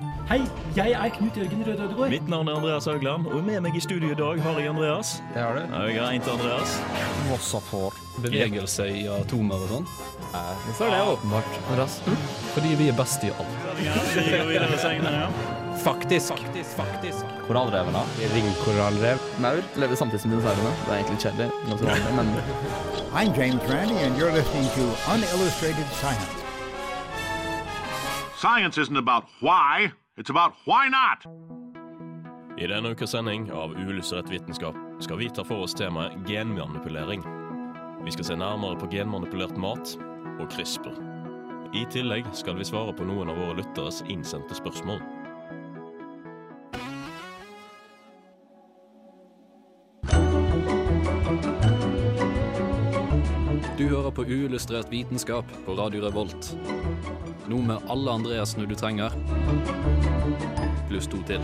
Hei, jeg er Knut Jørgen Røde Ødegård. Mitt navn er Andreas Haugland, og med meg i studio i dag har jeg Andreas. Det har du. Er til Andreas. Vossafor. Bevegelse i atomer og sånn. Så er det åpenbart? Andreas? Fordi vi er best i alt. Vi går videre senere, ja. Faktisk. Korallrevene. Ringkorallrev. Maur lever samtidig som dinosaurene. Det er egentlig kjedelig. Jeg er men I'm James Randy, and you're listening to Unillustrated Science. Science isn't about why, it's about why not. I denne ukas sending av Uillustrert vitenskap skal vi ta for oss temaet genmanipulering. Vi skal se nærmere på genmanipulert mat og CRISPR. I tillegg skal vi svare på noen av våre lytteres innsendte spørsmål. Du hører på uillustrert vitenskap på Radio Revolt. Nå med alle Andreasene du trenger, pluss to til.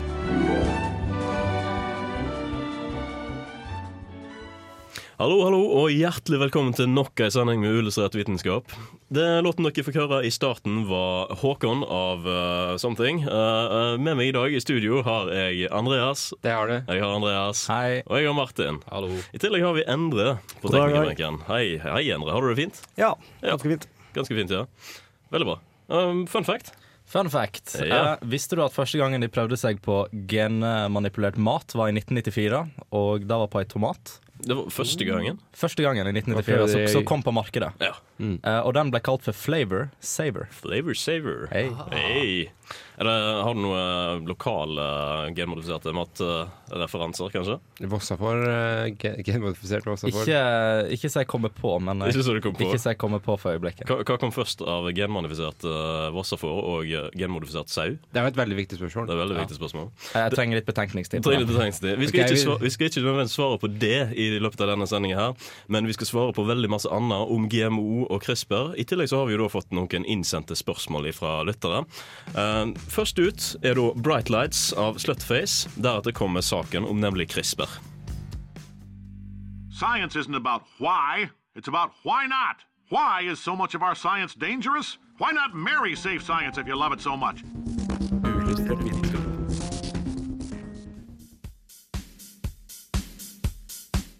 Hallo, hallo, og hjertelig velkommen til nok ei sending med Uillustrert vitenskap. Det Låten dere fikk høre i starten, var Håkon av uh, Something. Uh, uh, med meg i dag i studio har jeg Andreas. det har du. Jeg har Andreas. Hei. Og jeg har Martin. Hallo. I tillegg har vi Endre på teknikerbenken. Hei, hei, Endre. Har du det fint? Ja, Ja. ganske fint. Ganske fint, ja. Veldig bra. Um, fun fact. Fun fact. Ja. Eh, visste du at første gangen de prøvde seg på genmanipulert mat, var i 1994, og det var på ei tomat? Det var første gangen. Første gangen i 1994 Hvorfor som kom på markedet. Ja. Eh, og den ble kalt for Flavor Saver. Flavor saver. Hei. Ah. Er det, har du noen lokale genmodifiserte matreferanser, kanskje? Vossafor. Uh, genmodifisert Vossafor. Ikke, ikke så jeg kommer på, men eh, Ikke så kom på. ikke så jeg kommer på for øyeblikket. Hva, hva kom først av genmodifisert uh, Vossafor og uh, genmodifisert sau? Det er jo et veldig viktig spørsmål. Det er veldig ja. viktig spørsmål. Jeg trenger litt betenkningstid. Trenger litt betenkningstid. Vi skal okay, ikke, vi- svare, vi skal ikke nødvendigvis svare på det i løpet av denne sendingen her, men vi skal svare på veldig masse annet om GMO og CRISPR. I tillegg så har vi jo da fått noen innsendte spørsmål fra lyttere. Eh, først ut er da Bright Lights av Slutface. Deretter kommer saken om nemlig CRISPR. Science isn't about why, it's about why not. Why is so much of our science dangerous? Why not marry safe science if you love it so much?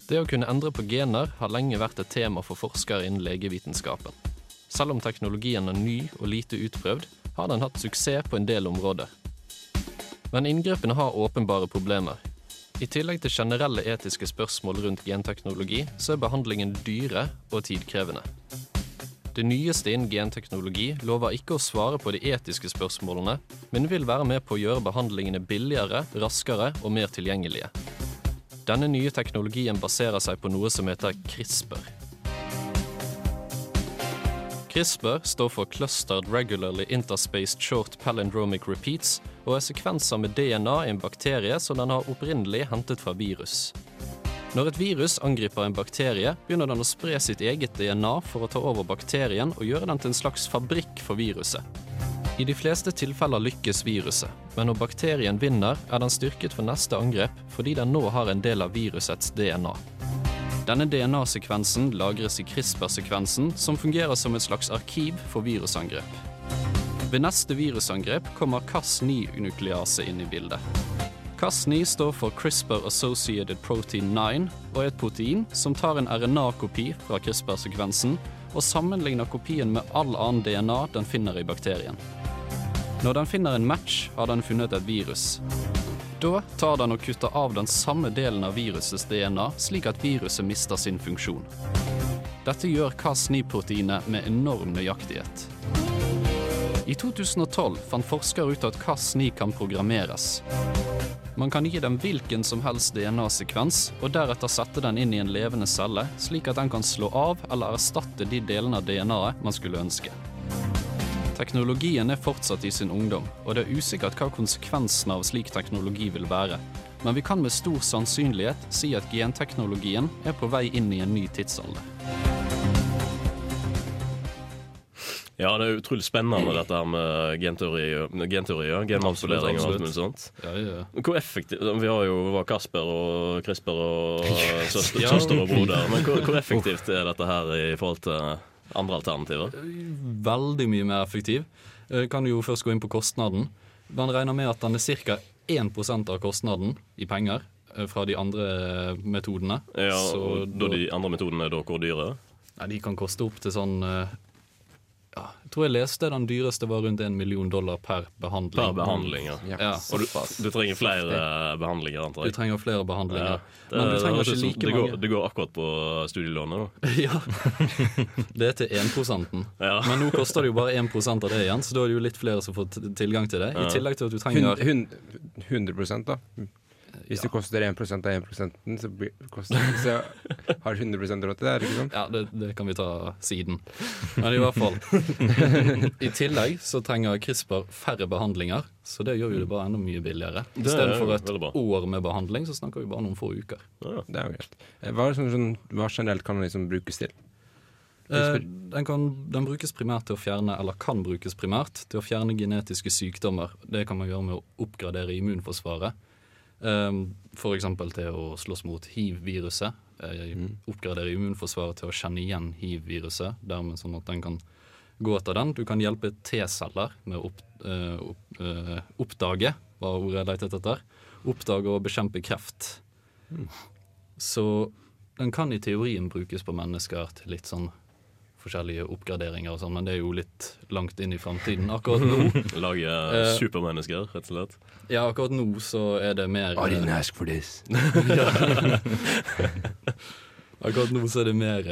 Det å kunne endre på gener har lenge vært et tema for forskere innen legevitenskapen. Selv om teknologien er ny og lite utprøvd, har den hatt suksess på en del områder. Men inngrepene har åpenbare problemer. I tillegg til generelle etiske spørsmål rundt genteknologi, så er behandlingen dyre og tidkrevende. Det nyeste innen genteknologi lover ikke å svare på de etiske spørsmålene, men vil være med på å gjøre behandlingene billigere, raskere og mer tilgjengelige. Denne nye teknologien baserer seg på noe som heter CRISPR. CRISPR står for Clustered Regularly Interspaced Short Palindromic Repeats og er sekvenser med DNA i en bakterie som den har opprinnelig hentet fra virus. Når et virus angriper en bakterie, begynner den å spre sitt eget DNA for å ta over bakterien og gjøre den til en slags fabrikk for viruset. I de fleste tilfeller lykkes viruset, men når bakterien vinner, er den styrket for neste angrep fordi den nå har en del av virusets DNA. Denne DNA-sekvensen lagres i CRISPR-sekvensen, som fungerer som et slags arkiv for virusangrep. Ved neste virusangrep kommer Cas9-nuklease inn i bildet. Cas9 står for CRISPR Associated Protein 9 og er et protein som tar en RNA-kopi fra CRISPR-sekvensen og sammenligner kopien med all annen DNA den finner i bakterien. Når den finner en match, har den funnet et virus. Da tar den og kutter av den samme delen av virusets DNA, slik at viruset mister sin funksjon. Dette gjør Cas9-proteinet med enorm nøyaktighet. I 2012 fant forskere ut at Cas9 kan programmeres. Man kan gi dem hvilken som helst DNA-sekvens, og deretter sette den inn i en levende celle, slik at den kan slå av eller erstatte de delene av DNA-et man skulle ønske. Teknologien er fortsatt i sin ungdom, og det er usikkert hva konsekvensene av slik teknologi vil være. Men vi kan med stor sannsynlighet si at genteknologien er på vei inn i en ny tidsalder. Ja, det er utrolig spennende dette her med genteori, genteorier, genmanipulering og alt mulig sånt. Ja, ja. Hvor effektiv, Vi har jo var Kasper og Krisper og søster, søster og broder. Men hvor, hvor effektivt er dette her i forhold til andre alternativer? Veldig mye mer effektiv. Eh, Kan jo først gå inn på kostnaden. Man regner med at den er ca. 1% av kostnaden i penger eh, fra de andre metodene. Ja, Så og da de andre metodene er da hvor dyre? Nei, de kan koste opp til sånn eh, tror jeg leste den dyreste var rundt en million dollar per behandling. Per behandling, ja. Ja. Og du, du trenger flere behandlinger, antar Du trenger flere behandlinger. Ja, Men du trenger ikke like det, går, mange. det går akkurat på studielånet, da. Ja. Det er til 1 Ja. Men nå koster det jo bare 1 av det igjen, så da er det jo litt flere som får tilgang til det. I tillegg til at du trenger Hun- hun- 100 da. Hvis det koster 1% av 1 så, koster, så har 100 råd til det, er det ikke sånn? Ja, det, det kan vi ta siden. Men i hvert fall. I tillegg så trenger CRISPR færre behandlinger, så det gjør jo det bare enda mye billigere. Er Istedenfor et år med behandling, så snakker vi bare noen få uker. Det er jo greit. Eh, Hva, er sånn, sånn, hva generelt kan den liksom brukes til? Eh, den, kan, den brukes primært til å fjerne, eller kan brukes primært til å fjerne genetiske sykdommer. Det kan man gjøre med å oppgradere immunforsvaret. Eh, F.eks. til å slåss mot hiv-viruset. Eh, Oppgradere immunforsvaret til å kjenne igjen hiv-viruset, dermed sånn at den kan gå etter den. Du kan hjelpe T-celler med å opp, eh, opp, eh, oppdage, var ordet jeg lette etter. Oppdage og bekjempe kreft. Så den kan i teorien brukes på mennesker til litt sånn forskjellige oppgraderinger og sånn, men det er jo litt langt inn i framtiden. Akkurat nå Lage Eh, supermennesker, rett og slett. Ja, akkurat nå så er det mer ask for this. Akkurat nå så er det mer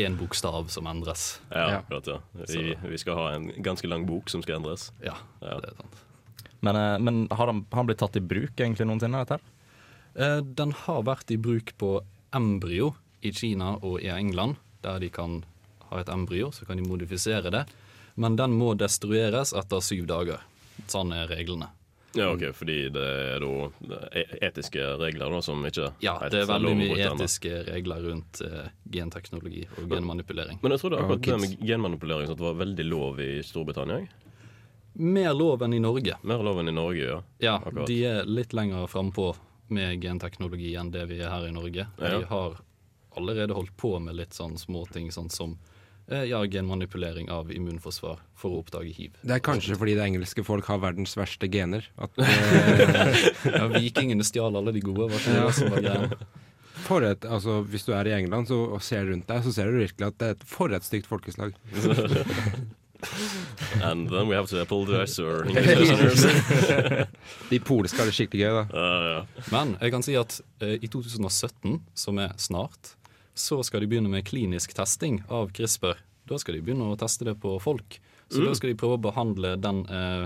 én bokstav som endres. Ja, akkurat, ja. Vi, vi skal ha en ganske lang bok som skal endres. Ja, Ja. det er sant. Men, eh, men har han, har han blitt tatt i bruk egentlig noensinne? Dette? her? Eh, Den har vært i bruk på embryo i Kina og i England, der de kan ha et embryo, så kan de modifisere det. Men den må destrueres etter syv dager. Sånn er reglene. Ja, ok, Fordi det er da e- etiske regler da, som ikke Ja, det er veldig mye etiske regler rundt uh, genteknologi og genmanipulering. Men jeg trodde akkurat det med genmanipulering sånn det var veldig lov i Storbritannia. Mer lov enn i Norge. Mer lov enn i Norge, ja. Ja, Akkurat. de er litt lenger frampå med genteknologi enn det vi er her i Norge. Ja. De har allerede holdt på med litt sånn småting sånn som ja, genmanipulering av immunforsvar for å oppdage hiv. Det er kanskje fordi det engelske folk har verdens verste gener. At, eh, Ja, vikingene stjal alle de gode, var det Ja. som var greia? for et, altså, hvis du er i England så, og ser rundt deg, så ser du virkelig at det er et, for et stygt folkeslag. And then we have to apologize listeners. De polske har det skikkelig gøy, da. Uh, yeah. Men jeg kan si at uh, i 2017, som er snart, så skal de begynne med klinisk testing av CRISPR. Da skal de begynne å teste det på folk. Så da skal de prøve å behandle den eh,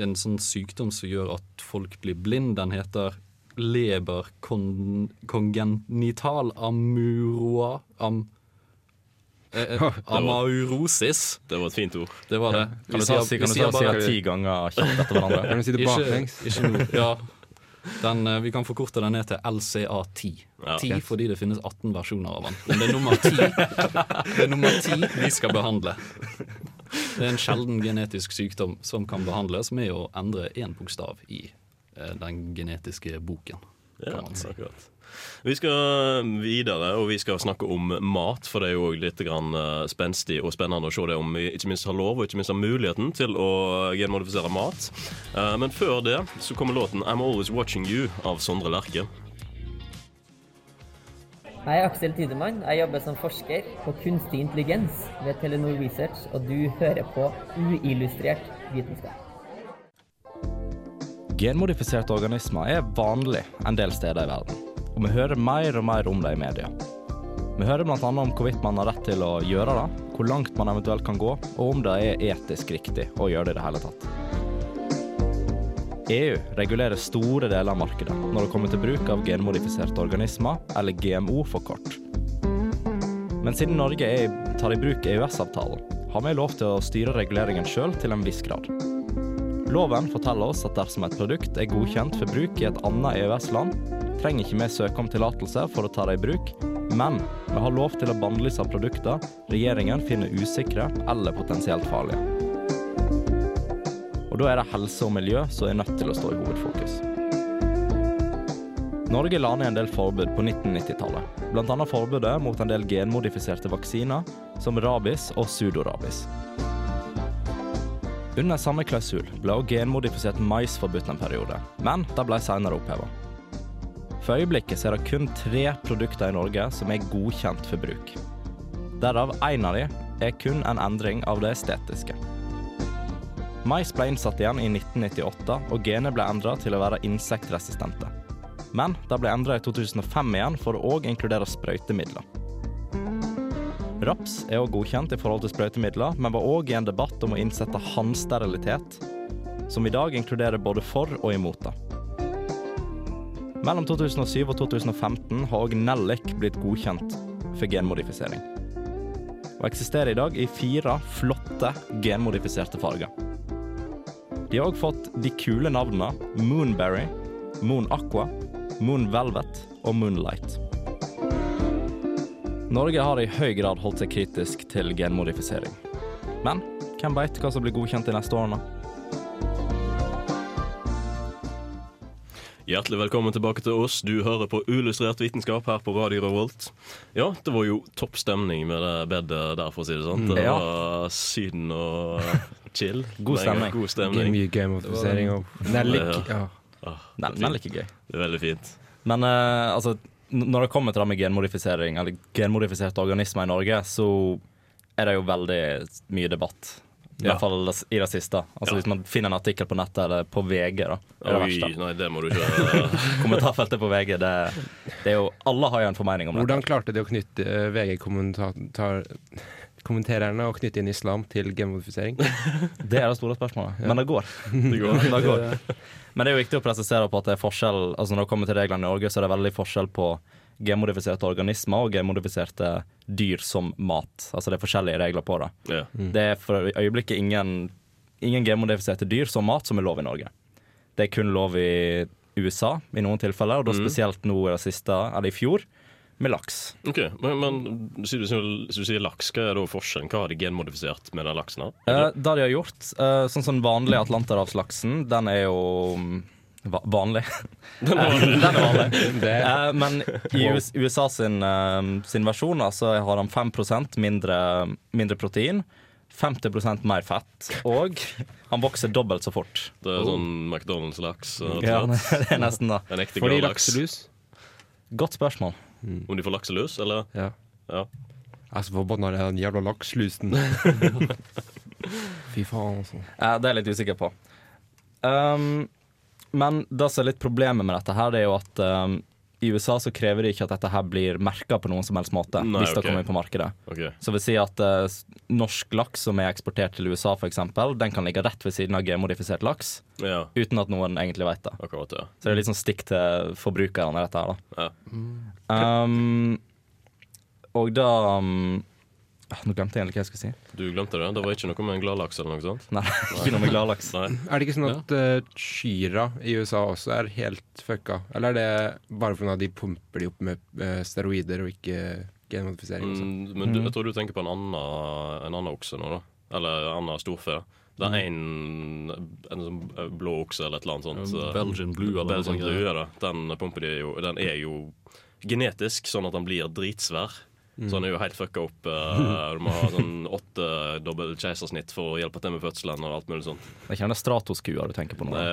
en sånn sykdom som gjør at folk blir blind. Den heter leber kon kongenital amuroa... Am, eh, eh, amaurosis. Det var et fint ord. Det var det. Kan du si, kan du si bare- det ti ganger kjapt etter hverandre? Kan du si det ikke, baklengs? ikke noe. Ja. Den, eh, vi kan forkorte den ned til LCA10. Ja. 10 fordi det finnes 18 versjoner av den. Men det er nummer 10 Det er nummer 10 vi skal behandle. Det er en sjelden genetisk sykdom som kan behandles med å endre én bokstav i eh, den genetiske boken. Ja, Kan man si. akkurat. Vi skal videre, og vi skal snakke om mat. For det er jo litt grann eh, spenstig og spennende å se det om vi ikke minst har lov og ikke minst har muligheten til å genmodifisere mat. Eh, Men før det så kommer låten 'I'm Always Watching You' av Sondre Lerche. Jeg er Aksel Tidemann. Jeg jobber som forsker på kunstig intelligens ved Telenor Research, og du hører på uillustrert vitenskap. Genmodifiserte organismer er vanlig en del steder i verden, og vi hører mer og mer om det i media. Vi hører bl.a. om hvorvidt man har rett til å gjøre det, hvor langt man eventuelt kan gå, og om det er etisk riktig å gjøre det i det hele tatt. EU regulerer store deler av markedet når det kommer til bruk av genmodifiserte organismer, eller GMO for kort. Men siden Norge er, tar i bruk EØS-avtalen, har vi lov til å styre reguleringen sjøl til en viss grad. Loven forteller oss at dersom et produkt er godkjent for bruk i et annet EØS-land, trenger ikke vi søke om tillatelse for å ta det i bruk, men vi har lov til å bannlyse produkter regjeringen finner usikre eller potensielt farlige. Og da er det helse og miljø som er nødt til å stå i hovedfokus. Norge la ned en del forbud på 1990-tallet, bl.a. forbudet mot en del genmodifiserte vaksiner som rabis og pseudorabis. Under samme klausul ble også genmodifisert mais forbudt en periode, men det ble senere oppheva. For øyeblikket er det kun tre produkter i Norge som er godkjent for bruk. Derav én av de er kun en endring av det estetiske. Mais ble innsatt igjen i 1998, og genet ble endra til å være insektresistente. Men det ble endra i 2005 igjen for å òg inkludere sprøytemidler. Raps er òg godkjent i forhold til sprøytemidler, men var òg i en debatt om å innsette hannsterilitet, som i dag inkluderer både for og imot det. Mellom 2007 og 2015 har òg nellik blitt godkjent for genmodifisering. Og eksisterer i dag i fire flotte genmodifiserte farger. De har òg fått de kule navnene Moonberry, Moon Aqua, Moon Velvet og Moonlight. Norge har i høy grad holdt seg kritisk til genmodifisering. Men hvem veit hva som blir godkjent de neste årene? Hjertelig velkommen tilbake til oss. Du hører på Ullustrert vitenskap her på Radio Revolt. Ja, det var jo topp stemning med det bedet der, for å si det sånn. Det Ja. var Syden og chill. God stemning. God Game, stemning. mye gamifisering og Nellik. Ja. Ah, det er like gøy. Det er veldig fint. Men uh, altså, når det kommer til det med genmodifisering, eller genmodifiserte organismer i Norge, så er det jo veldig mye debatt. I Ja. hvert fall i det siste. Altså Ja. Hvis man finner en artikkel på nettet eller på VG, da. Er det Oi, verste. nei, det må du ikke Kommentarfeltet på VG, det, det er jo Alle har jo en formening om det. Hvordan klarte de å knytte eh, VG-kommentar... Kommentererne å knytte inn islam til genmodifisering? Det er det store spørsmålet. Men det går. Det går. det går. Men det er jo viktig å presisere på at det er forskjell Altså Når det kommer til reglene i Norge, så er det veldig forskjell på genmodifiserte organismer og genmodifiserte dyr som mat. Altså det er forskjellige regler på det. Ja. Det er for øyeblikket ingen, ingen genmodifiserte dyr som mat som er lov i Norge. Det er kun lov i USA i noen tilfeller, og da spesielt nå i det siste, eller i fjor, med laks. Ok, Men, men så du, så du sier laks, hva er da forskjellen? Hva har de genmodifisert med den laksen? her? Eh, det de har gjort, eh, sånn som den vanlige atlanterhavslaksen, den er jo mm, va vanlig. Eh, den er vanlig. Det, Eh, men i US USA sin, uh, sin versjon altså, så har han 5% mindre, mindre protein, 50% mer fett, og han vokser dobbelt så fort. Det er sånn McDonald's-laks? Ja, det er nesten da. En ekte får de laks. lakselus? Godt spørsmål. Om de får lakselus, eller? Ja. Ja. Forbanna er den jævla lakselusen. Fy faen, altså. Eh, det er jeg litt usikker på. Um, men det som er litt problemet med dette her, det er jo at um, i USA så krever de ikke at dette her blir merka på noen som helst måte. Nei, hvis det kommer på markedet. Okay. Så vil si at uh, norsk laks som er eksportert til USA f.eks., den kan ligge rett ved siden av genmodifisert laks Ja, uten at noen egentlig vet det. akkurat ja. Så det er litt sånn stikk til forbrukerne, dette her, da. Ja. Um, og da um, Nå glemte jeg egentlig hva jeg skulle si. Du glemte det? Det var ikke noe med en gladlaks eller noe sånt? Nei, ikke noe med gladlaks. Er det ikke sånn at uh, Kyra i USA også er helt fucka? Eller er det bare fordi de pumper de opp med uh, steroider og ikke genmodifisering? også? Mm, men du, jeg tror du tenker på en annen, en annen okse nå, da. Eller en annen storfe. Det er en, en sånn blå okse eller et eller annet sånt. Belgian Blue eller noe Belgian sånt. Blue, ja. Den pumper de jo Den er jo genetisk, sånn at den blir dritsvær. Så han er jo helt fucka opp. Uh, du må ha sånn åtte dobbel keisersnitt for å hjelpe til med fødselen og alt mulig sånt. Det er ikke den Stratos-kua du tenker på nå?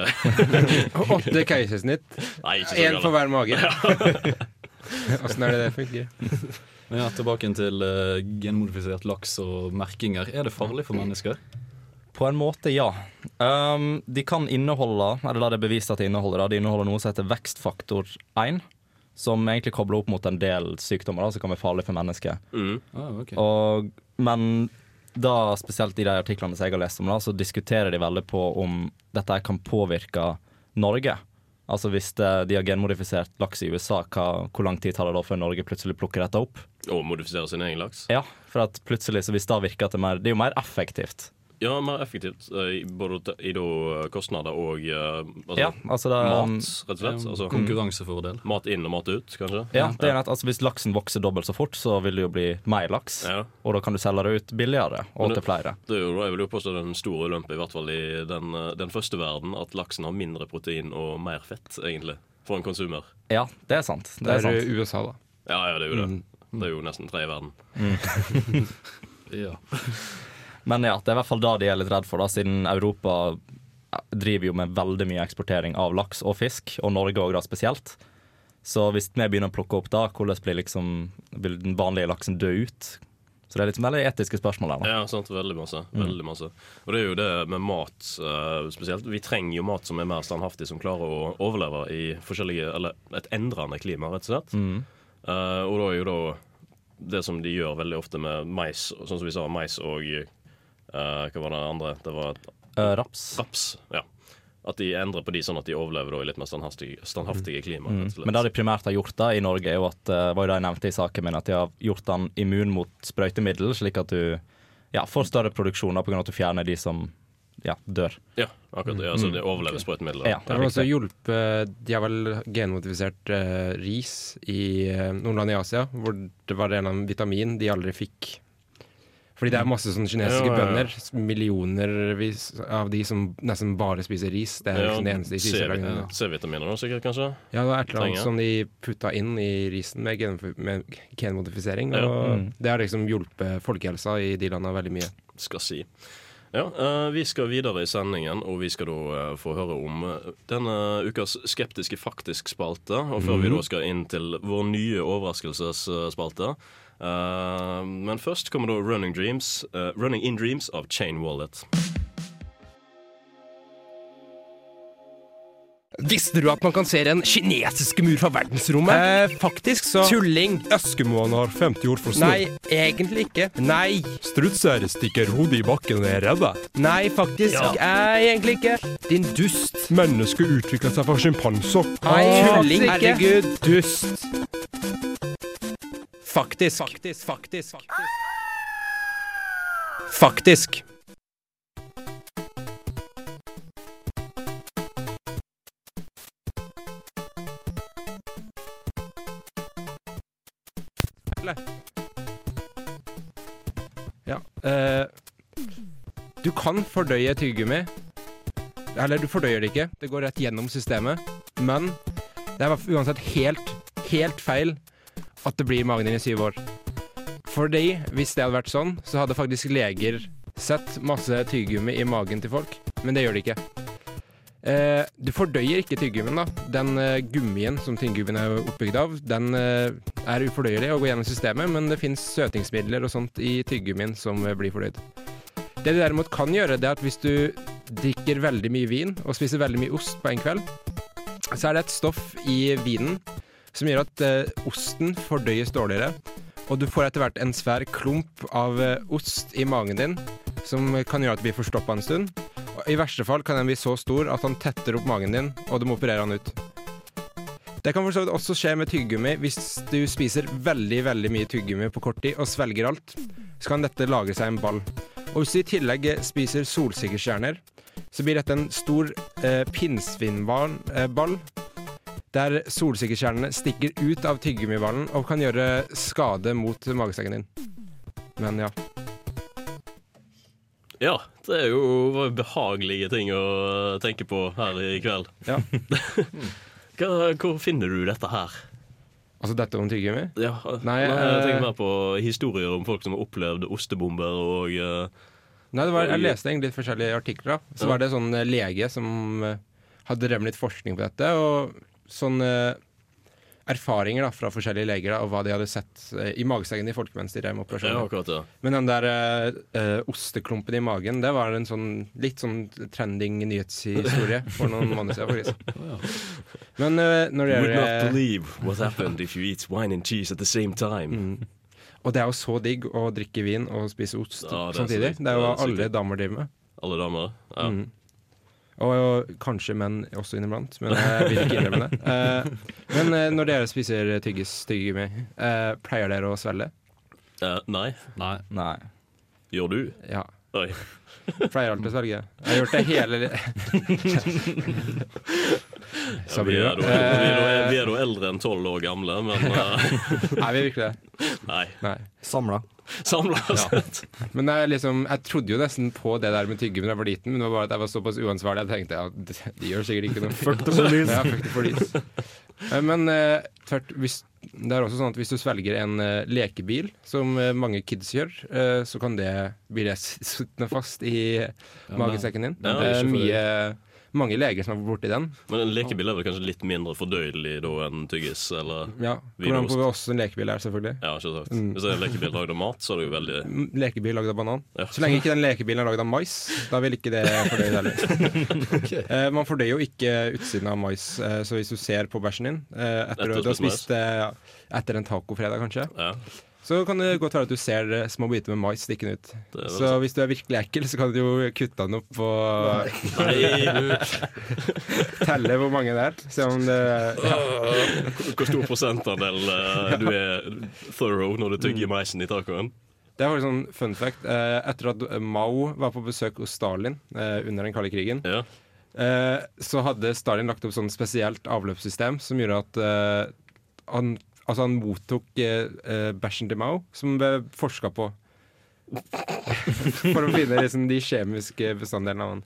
Åtte keisersnitt, én for hver mage. Åssen er det det funker? Men ja, Tilbake til uh, genmodifisert laks og merkinger. Er det farlig for mennesker? På en måte, ja. Um, de kan inneholde, eller det er bevist at de inneholder, da, de inneholder noe som heter vekstfaktor 1. Som egentlig kobler opp mot en del sykdommer da, som kan være farlige for mennesker. Mm. Ah, okay. Og, men da, spesielt i de artiklene som jeg har lest om, da, så diskuterer de veldig på om dette her kan påvirke Norge. Altså Hvis det, de har genmodifisert laks i USA, hva, hvor lang tid tar det da før Norge plutselig plukker dette opp? Og modifiserer sin egen laks. Ja, for at plutselig, så hvis det virker at det er mer Det er jo mer effektivt. Ja, mer effektivt. eh, Både i da eh, kostnader og eh, altså, Ja, altså det, mat, rett og slett. Altså, Konkurransefordel. mat inn og mat ut, kanskje. Ja, det er nett, altså Hvis laksen vokser dobbelt så fort, så vil det jo bli mer laks. Ja. Og da kan du selge det ut billigere, og det- til flere. Det er jo, jeg vil jo påstå den store en i hvert fall i den, den første verden, at laksen har mindre protein og mer fett, egentlig, for en konsumer. Ja, det er sant. Det Det er sant. USA, da. Ja, ja, det er jo det. Mm. Det er jo nesten tre i verden. Ja. Men ja, det er i hvert fall det de er litt redd for, da, siden Europa driver jo med veldig mye eksportering av laks og fisk, og Norge òg da spesielt. Så hvis vi begynner å plukke opp da, hvordan blir liksom, vil den vanlige laksen dø ut? Så det er litt veldig etiske spørsmål der. da. Ja, sant. Veldig masse. Mm. Veldig masse. Og det er jo det med mat eh, spesielt. Vi trenger jo mat som er mer standhaftig, som klarer å overleve i forskjellige Eller et endrende klima, rett og slett. Mm. Uh, og da er jo da det som de gjør veldig ofte med mais, sånn som vi sa, mais og eh, Hva var det andre? Det var uh, raps. raps. Ja. At de endrer på de sånn at de overlever da i litt mer standhaftige, standhaftige klima. Mm. og slett. Men det de primært har gjort da i Norge, er jo at eh, var jo det jeg nevnte i saken min, at de har gjort den immun mot sprøytemiddel, slik at du ja, får større produksjoner pga. at du fjerner de som ja, dør. Ja, akkurat. Ja, altså, de det overlever sprøytemidler. Ja, Det har også hjulpet De har vel genmodifisert uh, ris i uh, land i Asia, hvor det var en eller annen vitamin de aldri fikk. Fordi det er masse sånne kinesiske Ja, ja, ja. bønder, millionervis av de som nesten bare spiser ris. Det er liksom det eneste de spiser. C-vitaminer nå, sikkert, kanskje? Ja, det var et eller annet som de putta inn i risen med, gen med genmodifisering. Ja. Og Mm. det har liksom hjulpet folkehelsa i de landa veldig mye. skal si. Ja, eh, Vi skal videre i sendingen, og vi skal da eh, få høre om eh, denne ukas skeptiske faktisk-spalte. Og før vi da skal inn til vår nye overraskelsesspalte. Eh, men først kommer da Running, Dreams, eh, Running in Dreams av Chain Wallet. Visste du at man kan se en kinesiske mur fra verdensrommet? Eh, faktisk så Tulling! Eskimoen har 50 ord for Nei, egentlig ikke. Nei. Strutser stikker hodet i bakken og er redde. Nei, faktisk. Nei, egentlig ikke. Din dust. Mennesket utvikla seg fra sjimpanser. Nei, tulling. Herregud, dust. Faktisk. Faktisk. Faktisk. Faktisk. Ja. eh, du kan fordøye tyggegummi. Eller du fordøyer det ikke. Det går rett gjennom systemet. Men det er uansett helt, helt feil at det blir magen din i syv år. Fordi hvis det hadde vært sånn, så hadde faktisk leger sett masse tyggegummi i magen til folk. Men det gjør de ikke. Eh, du fordøyer ikke tyggegummien, da. Den eh, gummien som tyggegummien er oppbygd av, den eh, er ufordøyelig og går gjennom systemet, men det fins søtingsmidler og sånt i tyggegummien som eh, blir fordøyd. Det du derimot kan gjøre, det er at hvis du drikker veldig mye vin og spiser veldig mye ost på en kveld, så er det et stoff i vinen som gjør at eh, osten fordøyes dårligere, og du får etter hvert en svær klump av eh, ost i magen din som kan gjøre at du blir forstoppa en stund. Og I verste fall kan den bli så stor at han tetter opp magen din, og du må operere han ut. Det kan for så vidt også skje med tyggegummi. Hvis du spiser veldig veldig mye tyggegummi på kort tid og svelger alt, så kan dette lagre seg en ball. Og hvis du i tillegg spiser solsikkestjerner, så blir dette en stor eh, pinnsvinball, eh, der solsikkekjernene stikker ut av tyggegummiballen og kan gjøre skade mot magesekken din. Men ja. Ja, det er jo behagelige ting å eh, tenke på her i kveld. Ja. Hva, hvor finner du dette her? Altså dette om tyggegummi? Ja, Nei, jeg eh, tenker mer på historier om folk som har opplevd ostebomber og uh, Nei, det var, jeg leste egentlig litt forskjellige artikler. da. Så Ja. var det sånn eh, lege som eh, hadde drevet litt forskning på dette. Og sånne erfaringer da, fra forskjellige leger da, og hva de hadde sett eh, i magesekken til folk mens de drev med Ja, operasjoner. akkurat, ja. Men den der eh, eh, osteklumpen i magen, det var en sånn litt sånn trending nyhetshistorie for noen måneder siden, faktisk. Men uh, når det Would not gjelder believe what happened if you eat wine and cheese at the same time. Mm. Og det er jo så digg å drikke vin og spise ost Ja, det samtidig. Det er jo hva alle damer driver med. Alle damer. Ja. Mm. Og kanskje menn også inniblant, men jeg vil ikke innrømme det. Uh, men uh, når dere spiser tyggis, tyggegummi, uh, pleier dere å svelge? Eh, nei. Nei. Nei. Gjør du? Ja. Oi. Pleier alltid å svelge. Jeg har gjort det hele Ja, vi, er da, vi, er da, eldre enn tolv år gamle, men vi Er vi virkelig det? nei. Nei. Samla. Samla Ja. Men jeg, liksom, jeg trodde jo nesten på det der med tyggegummi da jeg var liten, men det var bare at jeg var såpass uansvarlig jeg tenkte ja, det, de gjør sikkert ikke noe. Fuck the police. Ja, fuck the police. Eh, Men eh, tvert, hvis det er også sånn at hvis du svelger en eh, lekebil, som eh, mange kids gjør, eh, så kan det bli det sittende fast i magesekken din. Ja, er ikke for mye, mange leger som har vært borti den. Men en lekebil er vel kanskje litt mindre fordøyelig da enn tyggis? Eller Ja, Kommer an på også en lekebil er, selvfølgelig. Ja, ikke sant. Mm. Hvis det er en lekebil lagd av mat, så er det jo veldig Mm, Lekebil lagd av banan. Ja. Så lenge ikke den lekebilen er lagd av mais, da vil ikke det fordøye heller. Eh, man fordøyer jo ikke utsiden av mais, eh, så hvis du ser på bæsjen din eh, etter, Etter du har spist etter en tacofredag, kanskje, Ja. Så kan det godt være at du ser eh, små biter med mais stikkende ut. Så sant. hvis du er virkelig ekkel, så kan du jo kutte den opp og telle hvor mange det er. Se om det ja. Hvor stor prosentandel eh, du er thorough når du Mm. tygger meisen i tacoen? Det er faktisk sånn fun fact. Eh, etter at Mao var på besøk hos Stalin under den kalde krigen, Ja. eh, så hadde Stalin lagt opp sånn spesielt avløpssystem som gjorde at han, altså han mottok eh, eh, bæsjen til Mao, som ble forska på. For å finne liksom, de kjemiske bestanddelene av han.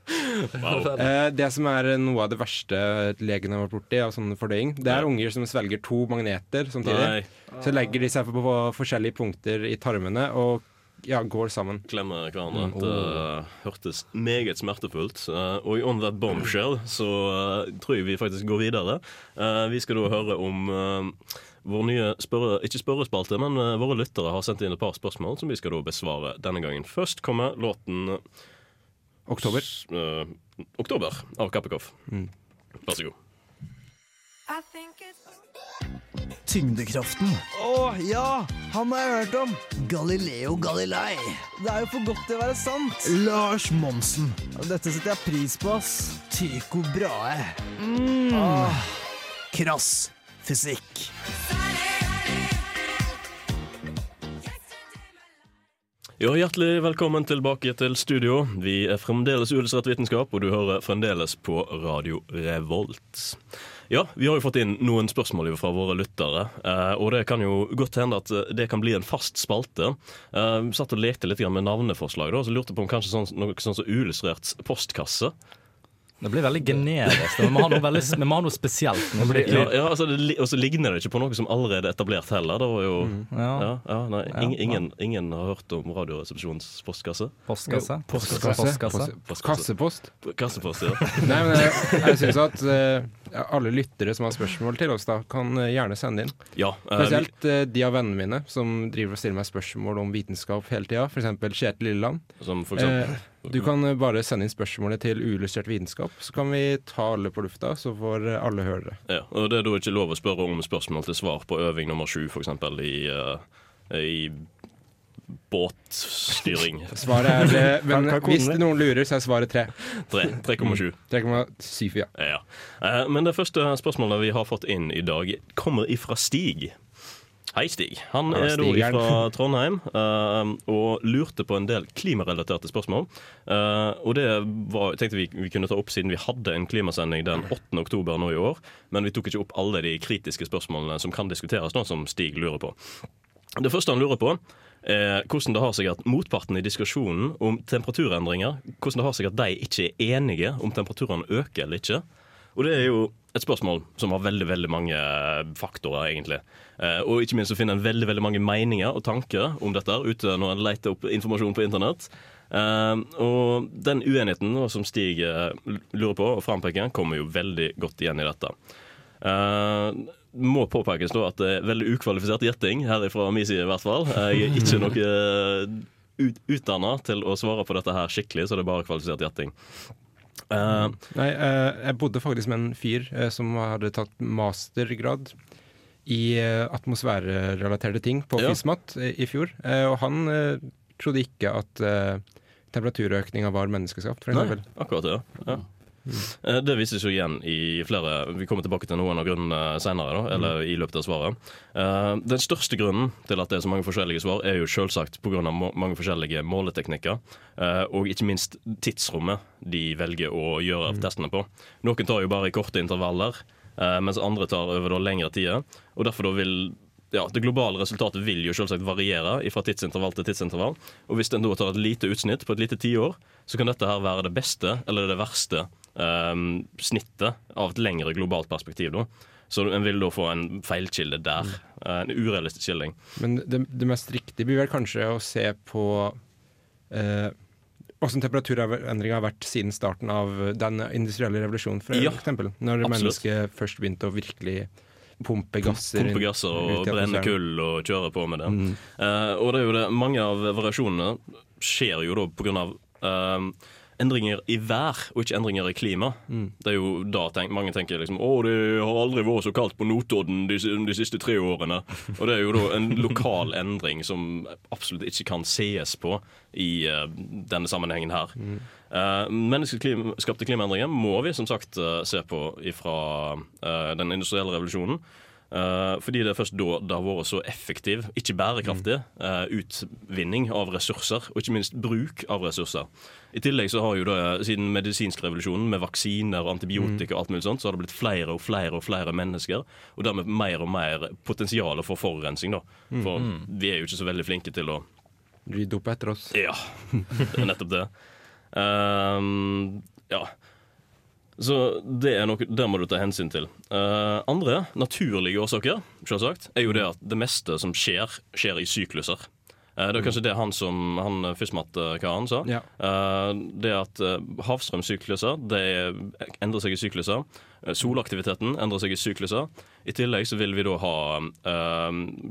Wow. Eh, det som er noe av det verste legen har vært borti av sånn fordøying, det er unger som svelger to magneter samtidig. Nei. Så legger de seg på, på forskjellige punkter i tarmene og ja, går sammen. Klemmer hverandre. Mm. Det hørtes meget smertefullt. Eh, og i On That Bombshell så eh, tror jeg vi faktisk går videre. Eh, vi skal da høre om vår nye spørre, ikke spørrespalte, men eh, våre lyttere har sendt inn et par spørsmål som vi skal da besvare denne gangen. Først kommer låten Oktober. s- eh, Oktober av Kappekoff. Mm. Vær så god. Tyngdekraften. Å ja! Han har jeg hørt om. Galileo Galilei. Det er jo for godt til å være sant. Lars Monsen. Dette setter jeg pris på, ass. Tycho Brahe. Mm. Ah. krass fysikk. Ja, Hjertelig velkommen tilbake til studio. Vi er fremdeles Uillustrert vitenskap, og du hører fremdeles på Radio Revolt. Ja, vi har jo fått inn noen spørsmål fra våre lyttere, eh, og det kan jo godt hende at eh, det kan bli en fast spalte. Eh, vi satt og lekte litt med navneforslag, da, så lurte på om kanskje sånn, noe sånn som Uillustrert postkasse. Det blir veldig generisk. Vi må ha noe, veldig, vi må ha noe spesielt. Noe skikkelig- Ja, ja altså det, Og så ligner det ikke på noe som allerede er etablert heller. Det var jo mm. ja, ja, nei, ing, ingen, ingen, har hørt om Radioresepsjonens postkasse? Postkasse. Postkasse. Postkasse. Post- Kassepost. Kassepost, ja. Nei, men jeg, jeg syns at uh, alle lyttere som har spørsmål til oss, da kan eh, gjerne sende inn. ja eh, Spesielt uh, de av vennene mine som driver og stiller meg spørsmål om vitenskap hele tida. F.eks. Kjetil Lilleland. Som for eksempel du kan eh, bare sende inn spørsmålet til uillustrert vitenskap, så kan vi ta alle på lufta, så får eh, alle høre det. Ja, og det er da ikke lov å spørre om spørsmål til svar på øving nummer sju, f.eks. I, uh, i båtstyring. Svaret er det, Men hvis noen lurer, så er svaret tre. Tre- 3,7. ja. Ja. Eh, Men det første spørsmålet vi har fått inn i dag, kommer ifra Stig. Hei, Stig. Han er da fra Trondheim uh, og lurte på en del klimarelaterte spørsmål. Uh, og det var, tenkte vi vi kunne ta opp siden vi hadde en klimasending den 8. oktober nå i år. Men vi tok ikke opp alle de kritiske spørsmålene som kan diskuteres, nå, som Stig lurer på. Det første han lurer på, er hvordan det har seg at motparten i diskusjonen om temperaturendringer Hvordan det har seg at de ikke er enige om temperaturene øker eller ikke. Og det er jo et spørsmål som har veldig veldig mange faktorer, egentlig. Eh, og ikke minst så finner en veldig veldig mange meninger og tanker om dette ute når en leter opp informasjon på internett. Eh, og den uenigheten som Stig eh, lurer på og frampeker, kommer jo veldig godt igjen i dette. Uh, må påpekes da at det er veldig ukvalifisert gjetting her fra min side i hvert fall. Jeg er ikke noe ut, utdanna til å svare på dette her skikkelig, så det er bare kvalifisert gjetting. Uh, Nei, uh, jeg bodde faktisk med en fyr uh, som hadde tatt mastergrad i eh, atmosfærerelaterte ting på Ja. FISMAT eh, i fjor. Eh, og han trodde ikke at temperaturøkninga var menneskeskapt, for Nei, akkurat det. Ja. Eh, Det vises jo igjen i flere Vi kommer tilbake til noen av grunnene senere, da, eller i løpet av svaret. Den største grunnen til at det er så mange forskjellige svar, er jo selvsagt pga. mange forskjellige måleteknikker. Og ikke minst tidsrommet de velger å gjøre testene på. Noen tar jo bare i korte intervaller, mens andre tar over da lengre tider. Og derfor da vil ja, Det globale resultatet vil jo selvsagt variere fra tidsintervall til tidsintervall. Og hvis en da tar et lite utsnitt på et lite tiår, så kan dette her være det beste eller det verste um, snittet av et lengre globalt perspektiv. Da. Så en vil da få en feilkilde der. eh, En urealistisk skildring. Men det, det mest riktige blir vel kanskje å se på eh, hvordan temperaturendringa har vært siden starten av den industrielle revolusjonen, for Ja, eksempel. Når absolutt. mennesket først begynte å virkelig pumpe gasser Pumpe gasser og brenne kull og kjøre på med det. Mm. Uh, og det er jo det, mange av variasjonene skjer jo da på grunn av eh, endringer i vær, og ikke endringer i klima. Mm. Det er jo da tenk, mange tenker liksom Å, det har aldri vært så kaldt på Notodden de, de siste tre årene. Og det er jo da en lokal endring som absolutt ikke kan sees på i uh, denne sammenhengen her. Mm. Uh, Menneskeskapte klimaendringer må vi som sagt uh, se på fra den industrielle revolusjonen. Eh, fordi det er først da det har vært så effektiv, ikke bærekraftig, eh, utvinning av ressurser, og ikke minst bruk av ressurser. I tillegg så har jo det, siden medisinsk revolusjonen med vaksiner og antibiotika og alt mulig sånt, så har det blitt flere og flere og flere mennesker, og dermed mer og mer potensial for forurensning, da. For Mm. vi er jo ikke så veldig flinke til å De doper etter oss. Ja, det er nettopp det. Ehm, ja. Så det er noe, der må du ta hensyn til. Uh, andre naturlige årsaker selvsagt, er jo det at det meste som skjer, skjer i sykluser. Uh, det er kanskje det han som han Fysmat-karen sa. Ja. Uh, det at havstrømsykluser det endrer seg i sykluser. Solaktiviteten endrer seg i sykluser. I tillegg så vil vi da ha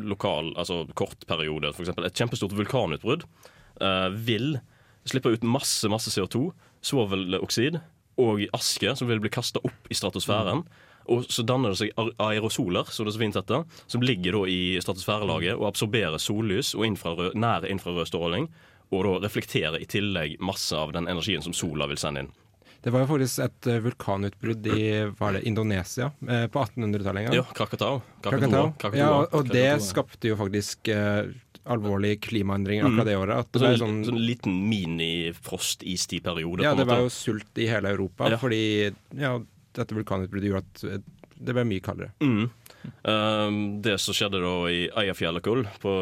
lokal, altså kort periode, f.eks. et kjempestort vulkanutbrudd. vil slippe ut masse, masse CO2, svoveloksid og aske som vil bli kasta opp i stratosfæren. Og så danner det seg aerosoler som det så fint heter, som ligger i stratosfærelaget og absorberer sollys og infrarød, nær infrarød stråling. Og da reflekterer i tillegg masse av den energien som sola vil sende inn. Det var jo faktisk et eh, vulkanutbrudd i var det, Indonesia eh, på 1800-tallet en gang. Ja, Krakatau. Krakatau. Krakatau. Ja, og, og det skapte jo faktisk eh, alvorlige klimaendringer Mm. akkurat det året. At det ble sånn, sånn liten mini-frost-istid-periode. ja, det var jo sult i hele Europa Ja. fordi ja, dette vulkanutbruddet gjorde at eh, det ble mye kaldere. Mm. Um, det som skjedde da i Eyjafjallajökull på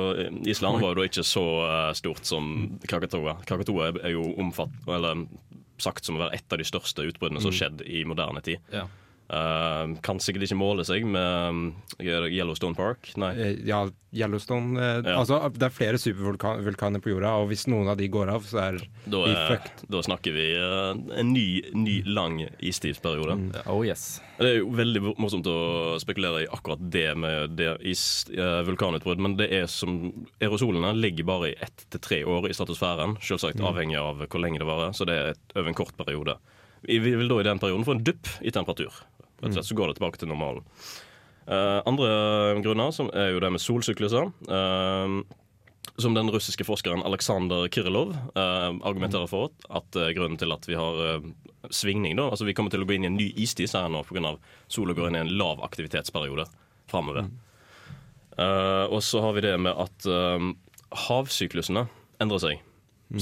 Island, var jo da ikke så uh, stort som Krakatoa. Krakatoa er- er jo omfatt, eller sagt som å være et av de største utbruddene som har Mm. skjedd i moderne tid. Ja. Um, kan sikkert ikke måle seg med um, Yellowstone Park. Nei. Eh, Ja, Yellowstone uh, Ja. Altså, det er flere supervulkaner på jorda, og hvis noen av de går av, så er Da, vi er, fucked. da snakker vi uh, en ny, ny lang istidsperiode. Oh yes. Det er jo veldig morsomt å spekulere i akkurat det med det is, eh, vulkanutbrudd, men det er som aerosolene ligger bare i ett til tre år i stratosfæren, selvsagt Mm. avhengig av hvor lenge det varer, så det er et, over en kort periode. Vi vil da i den perioden få en dupp i temperatur. Rett og slett, så går det tilbake til normalen. Uh, andre grunner som er jo det med solsykluser. Uh, som den russiske forskeren Aleksandr Kirilov eh, argumenterer for at eh, grunnen til at vi har eh, svingning da, altså Vi kommer til å gå inn i en ny istid her nå pga. sola går inn i en lav aktivitetsperiode framover. Eh, og så har vi det med at havsyklusene endrer seg.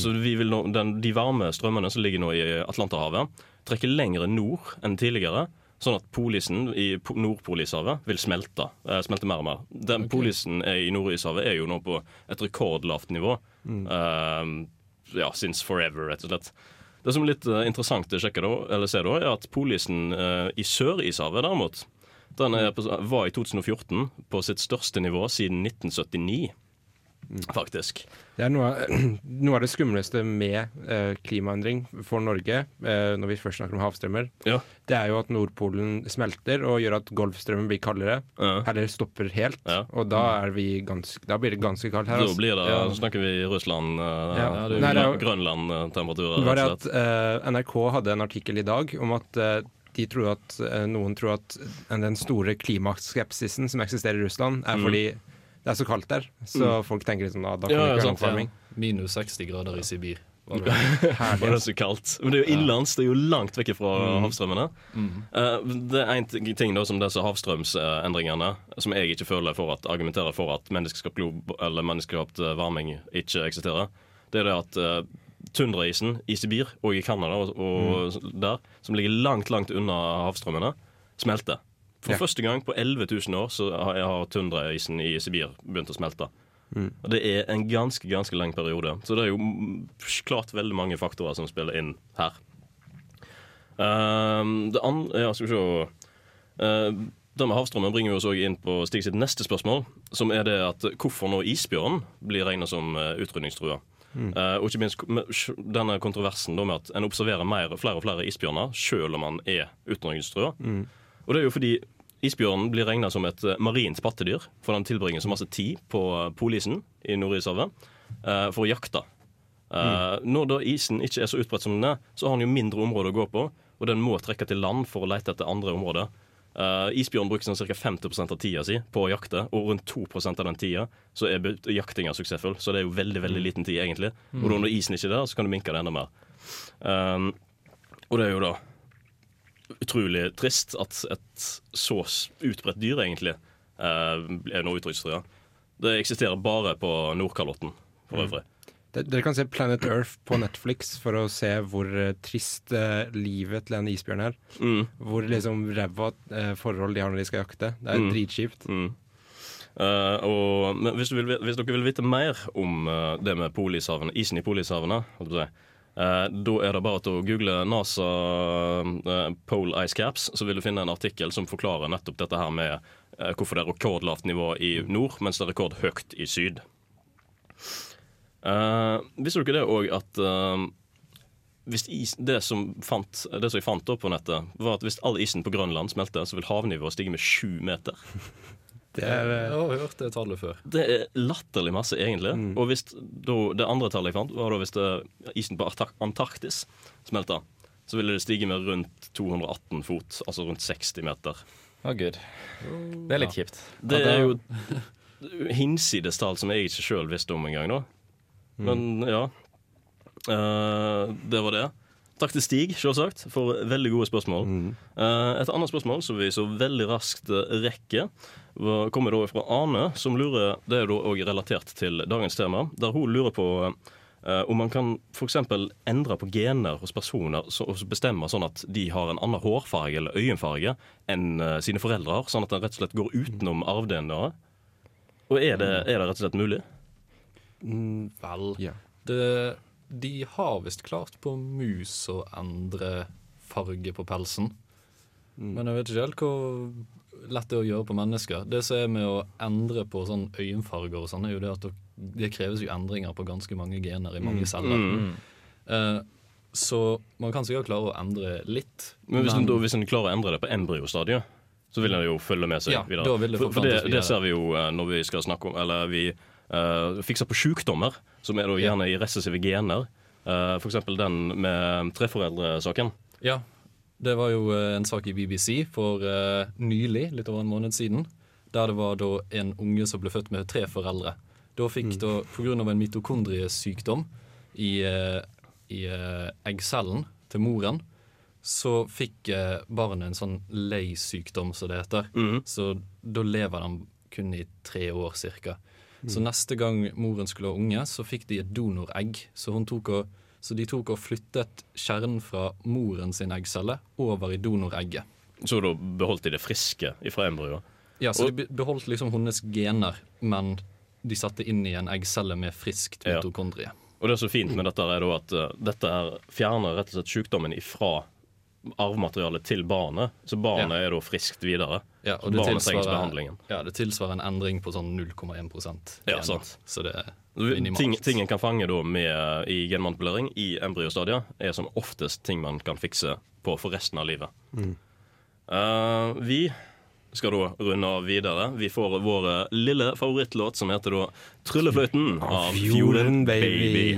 Så vi vil nå, den, de varme strømmene som ligger nå i Atlanterhavet, trekker lengre nord enn tidligere. Sånn at polisen i Po- Nordpolishavet vil smelte. Eh, smelte mer og mer. Den Polisen i Nordishavet er jo nå på et rekordlavt nivå. Eh, ja, since forever, rett og slett. Det som er litt eh, interessant å sjekke da, eller se da, er at polisen eh, i Sørishavet derimot, den på, var i 2014 på sitt største nivå siden 1979. Faktisk. Det er noe, av- noe av det skumleste med eh, klimaendring for Norge, eh, når vi først snakker om havstrømmer, Ja. det er jo at Nordpolen smelter og gjør at Golfstrømmen blir kaldere. Eller stopper helt. Og da, er vi ganske, da blir det ganske kaldt her. Da altså. blir det, Ja. så snakker vi Russland, eh, Ja. ja. Er Grønland-temperaturer. var det at eh, NRK hadde en artikkel i dag om at eh, de tror at eh, noen tror at den store klimaskepsisen som eksisterer i Russland, er Mm. Det er så kaldt der. Så Mm. folk tenker liksom ah, da kan Ja, det ikke være sant, Ja. Minus 60 grader i Sibir. Var det. Var det så kaldt? Men det er jo innenlands, det er jo langt vekk fra Mm. havstrømmene. Eh, det er en ting ting da som disse havstrømsendringene, som jeg ikke føler for at argumenterer for at menneskeskapt, glob, eller menneskeskapt eh, varming ikke eksisterer. Det er det at uh, tundraisen i Sibir og i Canada og, og der, som ligger langt, langt unna havstrømmene, smelter. For Ja. første gang på 11 000 år så har, har tundraisen i Sibir begynt å smelte. Mm. Og Det er en ganske ganske lang periode. Så det er jo klart veldig mange faktorer som spiller inn her. Ehm, det andre Ja, skal vi se uh, det med havstrømmen bringer vi oss også inn på Stig sitt neste spørsmål, som er det at hvorfor nå isbjørn blir regnet som uh, utrydningstrua. Mm. Uh, og ikke minst denne kontroversen med at en observerer mer, flere og flere isbjørner selv om man er utrydningstrua. Mm. Og det er jo fordi isbjørnen blir regna som et eh, marint pattedyr, for den tilbringer så masse tid på eh, polisen i Nordishavet eh, for å jakte. Mm. Når da isen ikke er så utbredt som den er, så har den jo mindre områder å gå på, og den må trekke til land for å lete etter andre områder. Uh, isbjørn bruker sånn ca. 50 av tida si på å jakte, og rundt 2 av den tida så er jaktinga suksessfull. Så det er jo veldig veldig liten tid, egentlig. Og da når isen ikke er der, så kan du minke det enda mer. Um, og det er jo da utrolig trist at et så utbredt dyr egentlig eh, er nå utrydningstrua. Det eksisterer bare på Nordkalotten, for Mm. øvrig. De- Dere kan se Planet Earth på Netflix for å se hvor eh, trist eh, livet til en isbjørn er. Mm. Hvor liksom ræva forhold de har når de skal jakte. Det er Mm. dritkjipt. Mm. Uh, og, men hvis, du vil, hvis dere vil vite mer om uh, det med polishavene, isen i polishavene, holdt på å si, da er det bare å google NASA eh, Pole Ice Caps, så vil du finne en artikkel som forklarer nettopp dette her med eh, hvorfor det er rekordlavt nivå i nord, mens det er rekordhøyt i syd. Uh, visste dere det òg at eh, hvis is, det, som fant, det som jeg fant da på nettet, var at hvis all isen på Grønland smelter, så vil havnivået stige med sju meter. Det er Jeg eh, har hørt det tallet før. Det er latterlig masse, egentlig. Og hvis da, det andre tallet jeg fant, var da hvis det, isen på Antarktis smelta, så ville det stige med rundt 218 fot, altså rundt 60 meter. Å, gud. Det er litt kjipt. Det er jo hinsides tall som jeg ikke sjøl visste om engang, da. Men ja. Uh, det var det. Takk til Stig, selvsagt, for veldig gode spørsmål. Mm. et annet spørsmål som vi så veldig raskt eh, rekker, kommer da fra Ane, som lurer Det er da òg relatert til dagens tema, der hun lurer på eh, om man kan f.eks. endre på gener hos personer og bestemme sånn at de har en annen hårfarge eller øyenfarge enn eh, sine foreldre har, sånn at den rett og slett går utenom arv-DNA-et. Og er det, er det rett og slett mulig? Vel, Ja. det, de har visst klart på mus å endre farge på pelsen. Men jeg vet ikke helt hvor lett det er å gjøre på mennesker. Det som er med å endre på sånn øyenfarger og sånn, er jo det at det- kreves jo endringer på ganske mange gener i mange celler. Mm. Uh, så man kan sikkert klare å endre litt. Men hvis en, hvis en klarer å endre det på embryostadiet, så vil en jo følge med seg Ja, videre. for, for det, det ser vi jo eh, når vi skal snakke om Eller vi eh, fikser på sykdommer, som er da gjerne i recessive gener. Uh, for eksempel den med treforeldresaken. Ja, det var jo eh, en sak i BBC for uh, nylig, litt over en måned siden, der det var da en unge som ble født med tre foreldre. Da fikk da, på grunn av en mitokondriesykdom i, uh, i uh, eggcellen til moren, så fikk eh, barnet en sånn lei-sykdom, som det heter. Så da lever de kun i tre år cirka. Så neste gang moren skulle ha unge, så fikk de et donoregg. Så, tok og, så de tok og flyttet kjernen fra moren sin eggcelle over i donoregget. Så da beholdt de det friske fra embryoet. Ja, så Og- de be- beholdt liksom hennes gener, men de satte inn i en eggcelle med friskt Ja. Og det er så fint med dette, er at uh, dette fjerner rett og slett sykdommen ifra arvematerialet til barnet. Så barnet er da friskt videre. Ja, og det tilsvarer, ja, det tilsvarer en endring på sånn 0,1% Ja, sant. Så det er minimalt. Ting, ting en kan fange da med, i genmanipulering i embryostadiet, er som oftest ting man kan fikse på for resten av livet. Eh, vi skal da runde av videre. Vi får vår lille favorittlåt som heter da 'Tryllefløyten' av Fjorden Baby.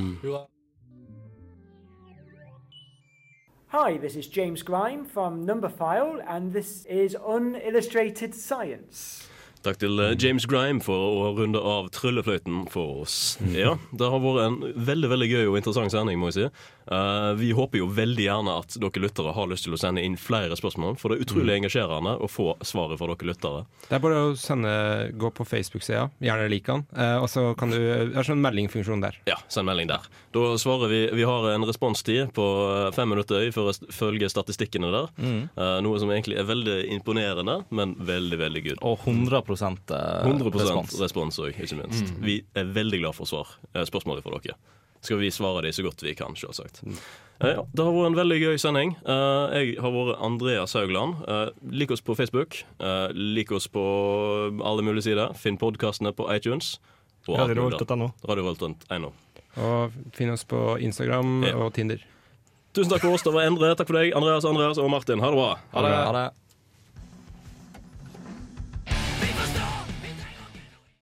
Hi, this is James Grime from Numberphile, and this is Unillustrated Science. Takk til eh, James Grime for å runde av tryllefløyten for oss. Ja, Det har vært en veldig veldig gøy og interessant sending. må jeg si. uh, vi håper jo veldig gjerne at dere lyttere har lyst til å sende inn flere spørsmål. For det er utrolig engasjerende å få svaret fra dere lyttere. Det er bare å sende, gå på Facebook-sida, gjerne lik den, uh, og så kan du Det er sånn meldingfunksjon der. Ja, send melding der. Da svarer vi Vi har en responstid på eh, fem minutter ifølge statistikkene der. Mm. Uh, noe som egentlig er veldig imponerende, men veldig, veldig good. Og 100 eh, 100 respons. respons òg, ikke minst. Vi er veldig glad for svar, eh, spørsmålet fra dere. skal vi svare dem så godt vi kan, selvsagt. Mm. ja, det har vært en veldig gøy sending. Eh, jeg har vært Andreas Haugland. Eh, lik oss på Facebook. Eh, lik oss på alle mulige sider. Finn podkastene på iTunes. og. Og finn oss på Instagram Ja. og Tinder. Tusen takk for oss. Det var Endre. Takk for deg, Andreas, Andreas og Martin. Ha det bra. Ha det. Ha det.